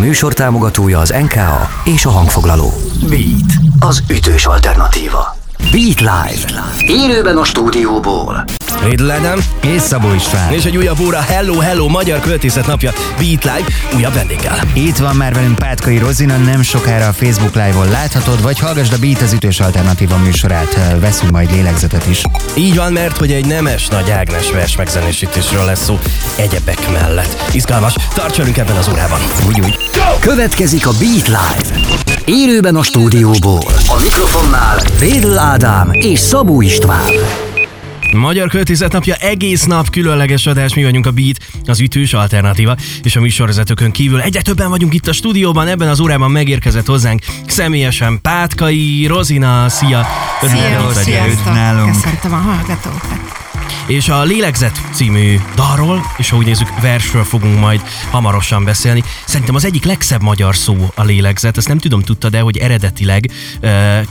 műsor támogatója az NKA és a hangfoglaló. Beat, az ütős alternatíva. Beat Live. Élőben a stúdióból. Riddle Adam és Szabó István. és egy újabb óra Hello Hello Magyar Költészet Napja Beat Live újabb vendéggel. Itt van már velünk Pátkai Rozina, nem sokára a Facebook Live-on láthatod, vagy hallgasd a Beat az ütős alternatíva műsorát, veszünk majd lélegzetet is. Így van, mert hogy egy nemes Nagy Ágnes vers megzenésítésről lesz szó egyebek mellett. Izgalmas, tarts velünk ebben az órában. Úgy, úgy. Következik a Beat Live. Élőben a stúdióból. A mikrofonnál Rédl Ádám és Szabó István. Magyar Költészet Napja egész nap különleges adás, mi vagyunk a Beat, az ütős alternatíva, és a műsorvezetőkön kívül egyre többen vagyunk itt a stúdióban, ebben az órában megérkezett hozzánk személyesen Pátkai, Rozina, szia! Örülök, hogy vagy sziasztok. nálunk. Köszöntöm a hallgatókat. És a Lélegzet című dalról, és ha úgy nézzük, versről fogunk majd hamarosan beszélni. Szerintem az egyik legszebb magyar szó a lélegzet, ezt nem tudom, tudtad de hogy eredetileg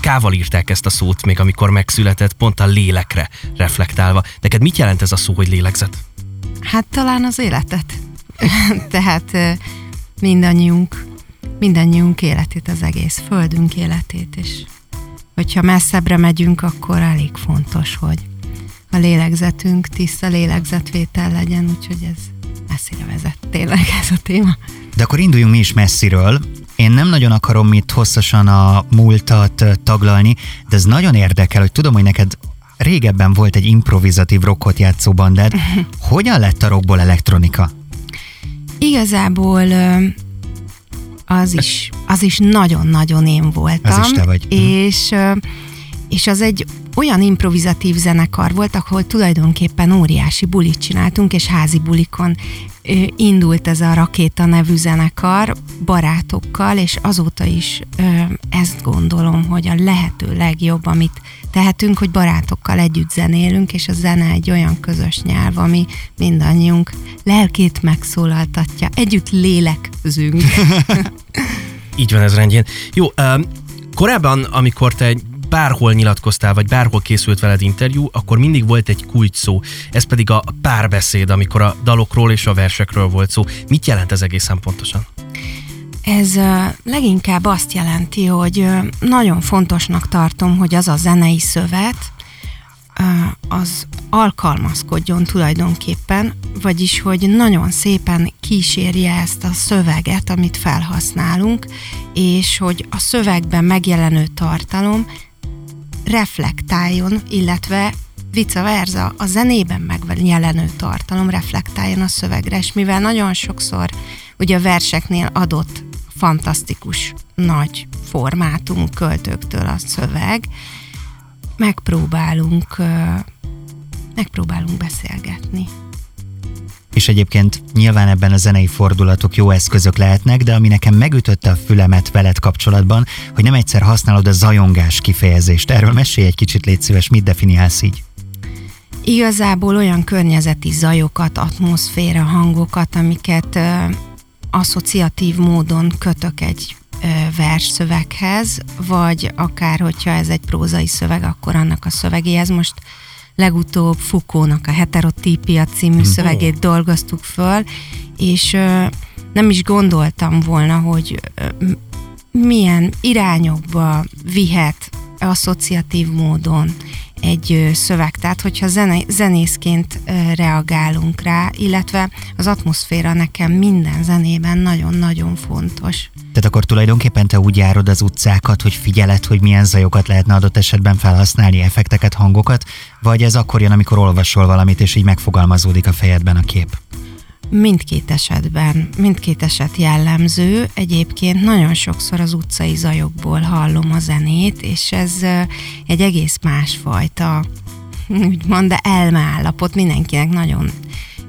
kával írták ezt a szót, még amikor megszületett, pont a lélekre reflektálva. Neked mit jelent ez a szó, hogy lélegzet? Hát talán az életet. Tehát mindannyiunk, mindannyiunk életét, az egész földünk életét, és hogyha messzebbre megyünk, akkor elég fontos, hogy a lélegzetünk tiszta lélegzetvétel legyen, úgyhogy ez messzire vezet tényleg ez a téma. De akkor induljunk mi is messziről. Én nem nagyon akarom itt hosszasan a múltat taglalni, de ez nagyon érdekel, hogy tudom, hogy neked régebben volt egy improvizatív rockot játszó bandád. Hogyan lett a rockból elektronika? Igazából az is, az is nagyon-nagyon én voltam. Az is te vagy. Mhm. És, és az egy olyan improvizatív zenekar volt, ahol tulajdonképpen óriási bulit csináltunk, és házi bulikon indult ez a Rakéta nevű zenekar barátokkal, és azóta is ö, ezt gondolom, hogy a lehető legjobb, amit tehetünk, hogy barátokkal együtt zenélünk, és a zene egy olyan közös nyelv, ami mindannyiunk lelkét megszólaltatja. Együtt lélegzünk. Így van ez rendjén. Jó, um, korábban, amikor te bárhol nyilatkoztál, vagy bárhol készült veled interjú, akkor mindig volt egy kulcs szó. Ez pedig a párbeszéd, amikor a dalokról és a versekről volt szó. Mit jelent ez egészen pontosan? Ez leginkább azt jelenti, hogy nagyon fontosnak tartom, hogy az a zenei szövet, az alkalmazkodjon tulajdonképpen, vagyis hogy nagyon szépen kísérje ezt a szöveget, amit felhasználunk, és hogy a szövegben megjelenő tartalom reflektáljon, illetve vice versa, a zenében megjelenő tartalom reflektáljon a szövegre, és mivel nagyon sokszor ugye a verseknél adott fantasztikus nagy formátum költőktől a szöveg, megpróbálunk megpróbálunk beszélgetni. És egyébként nyilván ebben a zenei fordulatok jó eszközök lehetnek, de ami nekem megütötte a fülemet veled kapcsolatban, hogy nem egyszer használod a zajongás kifejezést. Erről mesélj egy kicsit, légy szíves, mit definiálsz így? Igazából olyan környezeti zajokat, atmoszféra hangokat, amiket ö, asszociatív módon kötök egy ö, versszöveghez, vagy akár, hogyha ez egy prózai szöveg, akkor annak a szövegéhez. Most legutóbb Foucault-nak a Heterotípia című szövegét dolgoztuk föl, és nem is gondoltam volna, hogy milyen irányokba vihet asszociatív módon egy szöveg. Tehát, hogyha zene, zenészként reagálunk rá, illetve az atmoszféra nekem minden zenében nagyon-nagyon fontos. Tehát akkor tulajdonképpen te úgy járod az utcákat, hogy figyeled, hogy milyen zajokat lehetne adott esetben felhasználni, effekteket, hangokat, vagy ez akkor jön, amikor olvasol valamit, és így megfogalmazódik a fejedben a kép? Mindkét esetben, mindkét eset jellemző. Egyébként nagyon sokszor az utcai zajokból hallom a zenét, és ez egy egész másfajta, úgymond, de elmeállapot mindenkinek nagyon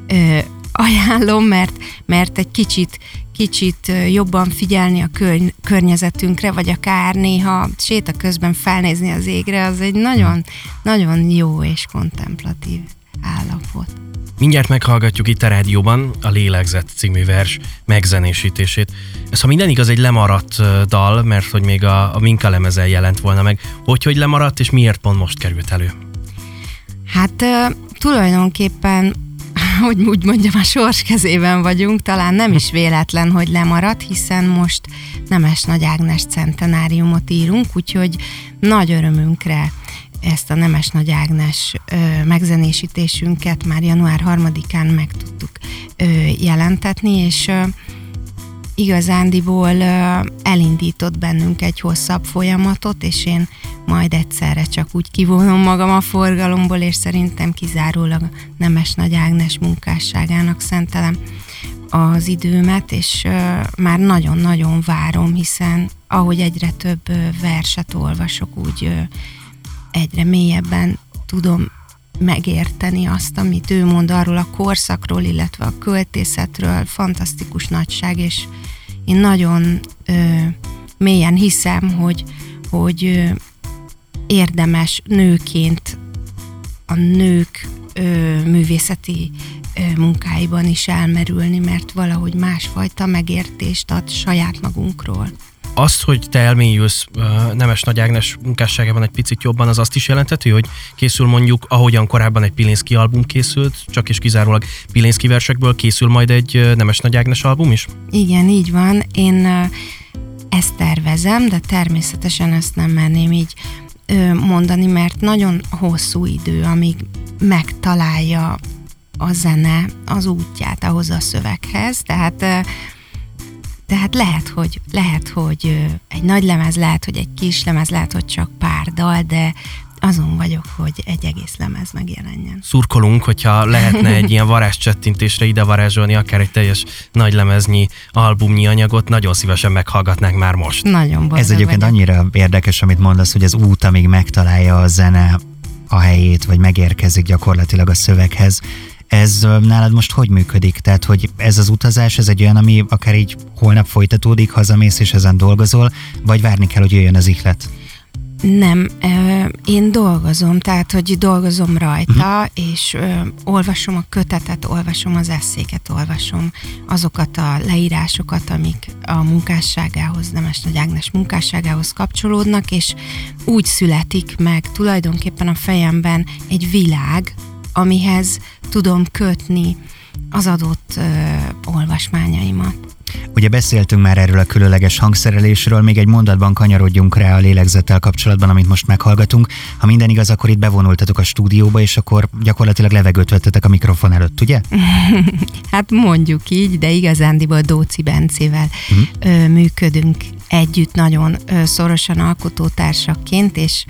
ö, ajánlom, mert, mert egy kicsit kicsit jobban figyelni a kör, környezetünkre, vagy akár néha séta közben felnézni az égre, az egy nagyon, nagyon jó és kontemplatív állapot. Mindjárt meghallgatjuk itt a rádióban a Lélegzet című vers megzenésítését. Ez, ha minden igaz, egy lemaradt dal, mert hogy még a, a Minka lemezen jelent volna meg. Hogy, hogy lemaradt, és miért pont most került elő? Hát tulajdonképpen hogy úgy mondjam, a sors kezében vagyunk, talán nem is véletlen, hogy lemaradt, hiszen most Nemes Nagy Ágnes centenáriumot írunk, úgyhogy nagy örömünkre ezt a Nemes Nagy Ágnes ö, megzenésítésünket már január 3-án meg tudtuk ö, jelentetni, és ö, igazándiból ö, elindított bennünk egy hosszabb folyamatot, és én majd egyszerre csak úgy kivonom magam a forgalomból, és szerintem kizárólag Nemes Nagy Ágnes munkásságának szentelem az időmet, és ö, már nagyon-nagyon várom, hiszen ahogy egyre több ö, verset olvasok, úgy ö, egyre mélyebben tudom megérteni azt, amit ő mond arról a korszakról, illetve a költészetről, fantasztikus nagyság, és én nagyon ö, mélyen hiszem, hogy, hogy ö, érdemes nőként a nők ö, művészeti ö, munkáiban is elmerülni, mert valahogy másfajta megértést ad saját magunkról azt, hogy te elmélyülsz Nemes Nagy Ágnes munkásságában egy picit jobban, az azt is jelenteti, hogy készül mondjuk, ahogyan korábban egy Pilinszki album készült, csak és kizárólag Pilinszki versekből készül majd egy Nemes Nagy Ágnes album is? Igen, így van. Én ezt tervezem, de természetesen ezt nem merném így mondani, mert nagyon hosszú idő, amíg megtalálja a zene az útját ahhoz a szöveghez, tehát tehát lehet, hogy, lehet, hogy egy nagy lemez, lehet, hogy egy kis lemez, lehet, hogy csak pár dal, de azon vagyok, hogy egy egész lemez megjelenjen. Szurkolunk, hogyha lehetne egy ilyen varázscsettintésre ide varázsolni akár egy teljes nagy lemeznyi albumnyi anyagot, nagyon szívesen meghallgatnánk már most. Nagyon boldog Ez egyébként vagyok. annyira érdekes, amit mondasz, hogy az út, amíg megtalálja a zene a helyét, vagy megérkezik gyakorlatilag a szöveghez. Ez nálad most hogy működik? Tehát, hogy ez az utazás, ez egy olyan, ami akár így holnap folytatódik, hazamész és ezen dolgozol, vagy várni kell, hogy jöjjön az ihlet? Nem, én dolgozom, tehát, hogy dolgozom rajta, uh-huh. és olvasom a kötetet, olvasom az eszéket, olvasom azokat a leírásokat, amik a munkásságához, Nemes Nagy Ágnes munkásságához kapcsolódnak, és úgy születik meg tulajdonképpen a fejemben egy világ, amihez tudom kötni az adott ö, olvasmányaimat. Ugye beszéltünk már erről a különleges hangszerelésről, még egy mondatban kanyarodjunk rá a lélegzettel kapcsolatban, amit most meghallgatunk. Ha minden igaz, akkor itt bevonultatok a stúdióba, és akkor gyakorlatilag levegőt vettetek a mikrofon előtt, ugye? hát mondjuk így, de igazándiból Dóci Bencével hmm. ö, működünk együtt nagyon ö, szorosan alkotótársaként, és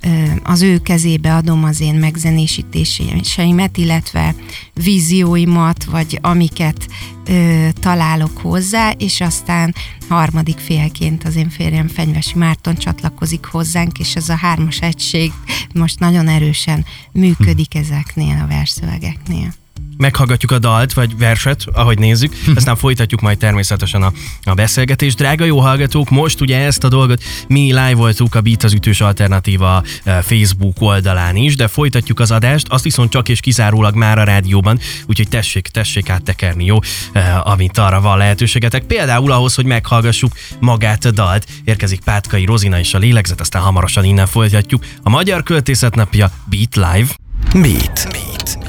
ö, az ő kezébe adom az én megzenésítéseimet, illetve vízióimat, vagy amiket ö, találok hozzá, és aztán harmadik félként az én férjem Fenyvesi Márton csatlakozik hozzánk, és ez a hármas egység most nagyon erősen működik ezeknél a versszövegeknél meghallgatjuk a dalt, vagy verset, ahogy nézzük, aztán folytatjuk majd természetesen a, a beszélgetést. Drága jó hallgatók, most ugye ezt a dolgot mi live voltunk a Beat az ütős alternatíva eh, Facebook oldalán is, de folytatjuk az adást, azt viszont csak és kizárólag már a rádióban, úgyhogy tessék, tessék áttekerni, jó, eh, amit arra van lehetőségetek. Például ahhoz, hogy meghallgassuk magát a dalt, érkezik Pátkai Rozina és a lélegzet, aztán hamarosan innen folytatjuk. A Magyar Költészet napja Beat Live. Beat. Beat.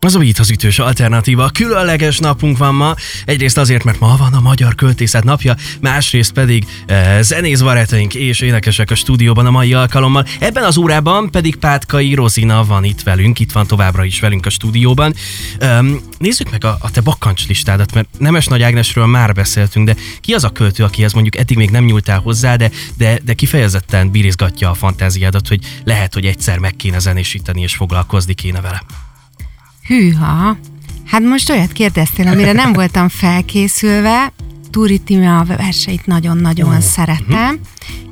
Az újít az ütős alternatíva. Különleges napunk van ma. Egyrészt azért, mert ma van a Magyar Költészet napja, másrészt pedig e, zenész barátaink és énekesek a stúdióban a mai alkalommal. Ebben az órában pedig Pátkai Rozina van itt velünk, itt van továbbra is velünk a stúdióban. E, nézzük meg a, a te bakkancslistádat, mert Nemes Nagy Ágnesről már beszéltünk, de ki az a költő, akihez mondjuk eddig még nem nyúltál hozzá, de, de, de kifejezetten bírizgatja a fantáziádat, hogy lehet, hogy egyszer meg kéne zenésíteni és foglalkozni kéne vele. Hűha! Hát most olyat kérdeztél, amire nem voltam felkészülve. Túri Tíme a verseit nagyon-nagyon oh. szeretem. Uh-huh.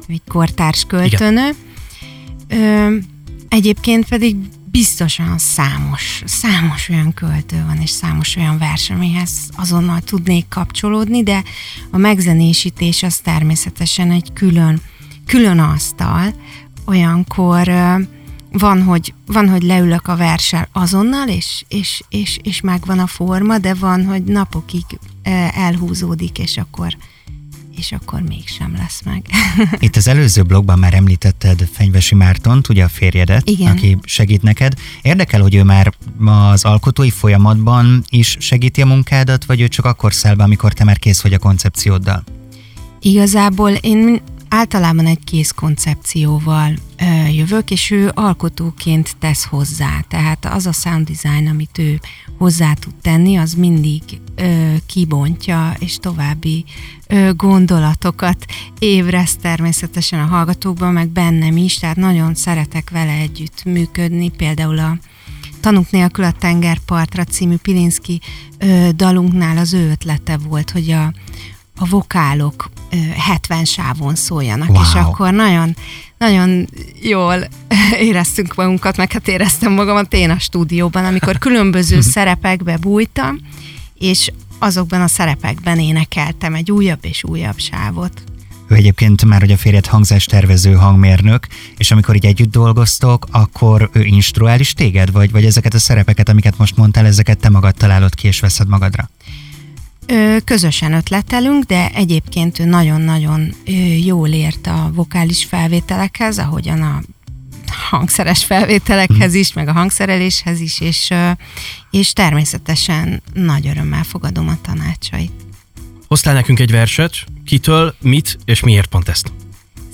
Egy kortárs költőnő. Ö, egyébként pedig biztosan számos, számos olyan költő van, és számos olyan vers, amihez azonnal tudnék kapcsolódni, de a megzenésítés az természetesen egy külön, külön asztal, olyankor van, hogy, van, hogy leülök a versel azonnal, és, és, és, és megvan a forma, de van, hogy napokig elhúzódik, és akkor és akkor mégsem lesz meg. Itt az előző blogban már említetted Fenyvesi Mártont, ugye a férjedet, Igen. aki segít neked. Érdekel, hogy ő már az alkotói folyamatban is segíti a munkádat, vagy ő csak akkor száll be, amikor te már kész vagy a koncepcióddal? Igazából én általában egy kész koncepcióval ö, jövök, és ő alkotóként tesz hozzá. Tehát az a sound design, amit ő hozzá tud tenni, az mindig ö, kibontja, és további ö, gondolatokat ébreszt természetesen a hallgatókban, meg bennem is, tehát nagyon szeretek vele együtt működni, például a Tanuk nélkül a tengerpartra című Pilinszki ö, dalunknál az ő ötlete volt, hogy a, a vokálok 70 sávon szóljanak, Wow. és akkor nagyon, nagyon jól éreztünk magunkat, meg hát éreztem magamat én a stúdióban, amikor különböző szerepekbe bújtam, és azokban a szerepekben énekeltem egy újabb és újabb sávot. Ő egyébként már, hogy a férjed hangzástervező hangmérnök, és amikor így együtt dolgoztok, akkor ő instruál is téged, vagy, vagy ezeket a szerepeket, amiket most mondtál, ezeket te magad találod ki és veszed magadra? Közösen ötletelünk, de egyébként ő nagyon-nagyon jól ért a vokális felvételekhez, ahogyan a hangszeres felvételekhez is, meg a hangszereléshez is, és, és természetesen nagy örömmel fogadom a tanácsait. Hoztál nekünk egy verset, kitől, mit és miért pont ezt?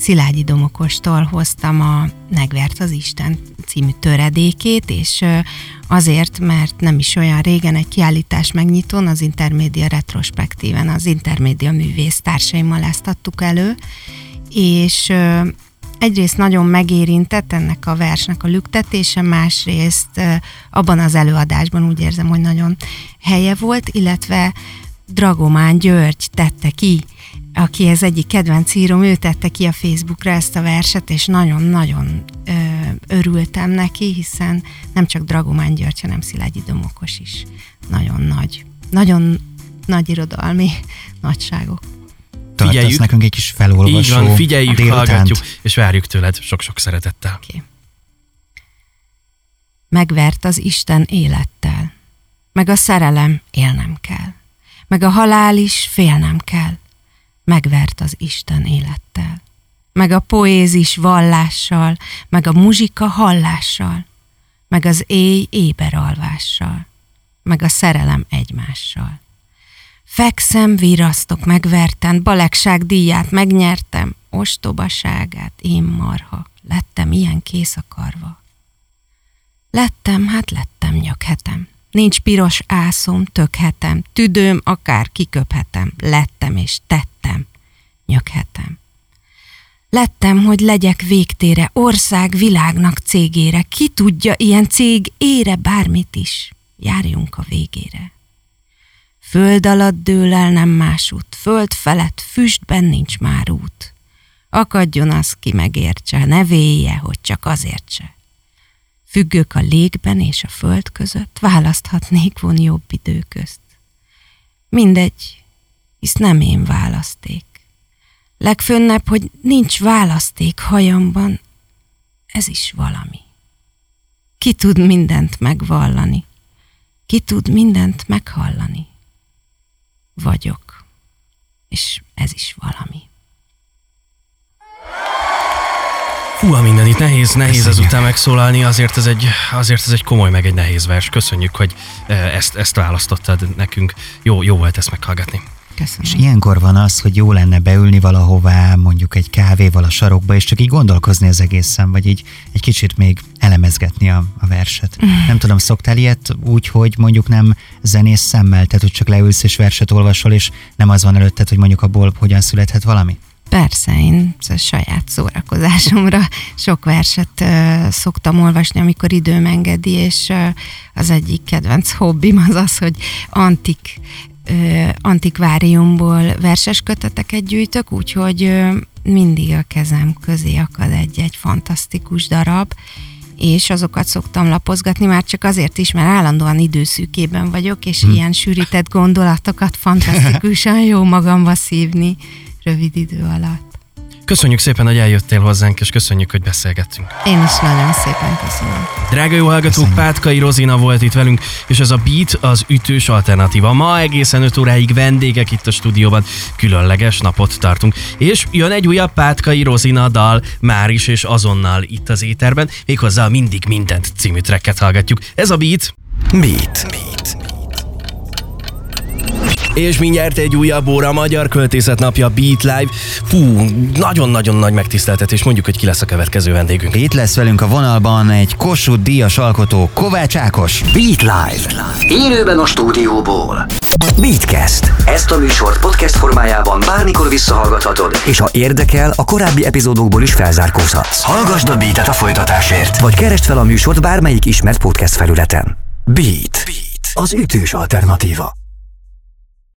Szilágyi Domokostól hoztam a Megvert az Isten című töredékét, és azért, mert nem is olyan régen egy kiállítás megnyitón, az Intermédia retrospektíven, az Intermédia művész társaimmal ezt adtuk elő, és egyrészt nagyon megérintett ennek a versnek a lüktetése, másrészt abban az előadásban úgy érzem, hogy nagyon helye volt, illetve Dragomán György tette ki, aki ez egyik kedvenc írom, ő tette ki a Facebookra ezt a verset, és nagyon-nagyon ö, örültem neki, hiszen nem csak Dragomán György, hanem Szilágyi Domokos is nagyon nagy, nagyon nagy irodalmi nagyságok. Figyeljük. nekünk egy kis felolvasó Így van, figyeljük, délutánt? hallgatjuk, és várjuk tőled sok-sok szeretettel. Oké. Megvert az Isten élettel, meg a szerelem élnem kell, meg a halál is félnem kell, megvert az Isten élettel, meg a poézis vallással, meg a muzsika hallással, meg az éj éberalvással, meg a szerelem egymással. Fekszem, virasztok, megverten, balegság díját megnyertem, ostobaságát, én marha, lettem ilyen kész akarva. Lettem, hát lettem, nyöghetem. Nincs piros ászom, tökhetem, tüdőm, akár kiköphetem. Lettem és tettem, nyöghetem. Lettem, hogy legyek végtére, ország világnak cégére. Ki tudja, ilyen cég ére bármit is. Járjunk a végére. Föld alatt dől el nem más út, föld felett füstben nincs már út. Akadjon az, ki megértse, ne vélje, hogy csak azért se. Függök a légben és a föld között, választhatnék von jobb idő közt. Mindegy, hisz nem én választék. Legfönnebb, hogy nincs választék hajamban, ez is valami. Ki tud mindent megvallani, ki tud mindent meghallani. Vagyok, és ez is valami. Hú, a minden itt nehéz, nehéz Köszönjük. ezután megszólalni, azért ez, egy, azért ez egy komoly, meg egy nehéz vers. Köszönjük, hogy eh, ezt, ezt választottad nekünk. Jó, jó volt ezt meghallgatni. Köszönöm. És ilyenkor van az, hogy jó lenne beülni valahová, mondjuk egy kávéval a sarokba, és csak így gondolkozni az egészen, vagy így egy kicsit még elemezgetni a, a verset. Nem tudom, szoktál ilyet úgy, hogy mondjuk nem zenész szemmel, tehát hogy csak leülsz és verset olvasol, és nem az van előtted, hogy mondjuk abból hogyan születhet valami? Persze, én a saját szórakozásomra sok verset ö, szoktam olvasni, amikor időm engedi, és ö, az egyik kedvenc hobbim az az, hogy antik antikváriumból verses köteteket gyűjtök, úgyhogy mindig a kezem közé akad egy-egy fantasztikus darab, és azokat szoktam lapozgatni, már csak azért is, mert állandóan időszűkében vagyok, és hmm. ilyen sűrített gondolatokat fantasztikusan jó magamba szívni rövid idő alatt. Köszönjük szépen, hogy eljöttél hozzánk, és köszönjük, hogy beszélgettünk. Én is nagyon szépen köszönöm. Drága jó hallgatók, Pátkai Rozina volt itt velünk, és ez a Beat az ütős alternatíva. Ma egészen 5 óráig vendégek itt a stúdióban, különleges napot tartunk. És jön egy újabb Pátkai Rozina dal, már is és azonnal itt az éterben, méghozzá a Mindig Mindent című tracket hallgatjuk. Ez a Beat. Beat. Beat. És mindjárt egy újabb óra, a Magyar Költészet Napja Beat Live. Fú, nagyon-nagyon nagy megtiszteltetés, mondjuk, hogy ki lesz a következő vendégünk. Itt lesz velünk a vonalban egy Kossuth díjas alkotó Kovács Ákos. Beat Live. Élőben a stúdióból. Beatcast. Ezt a műsort podcast formájában bármikor visszahallgathatod, és ha érdekel, a korábbi epizódokból is felzárkózhatsz. Hallgasd a Beatet a folytatásért, vagy keresd fel a műsort bármelyik ismert podcast felületen. Beat. Beat. Az ütős alternatíva.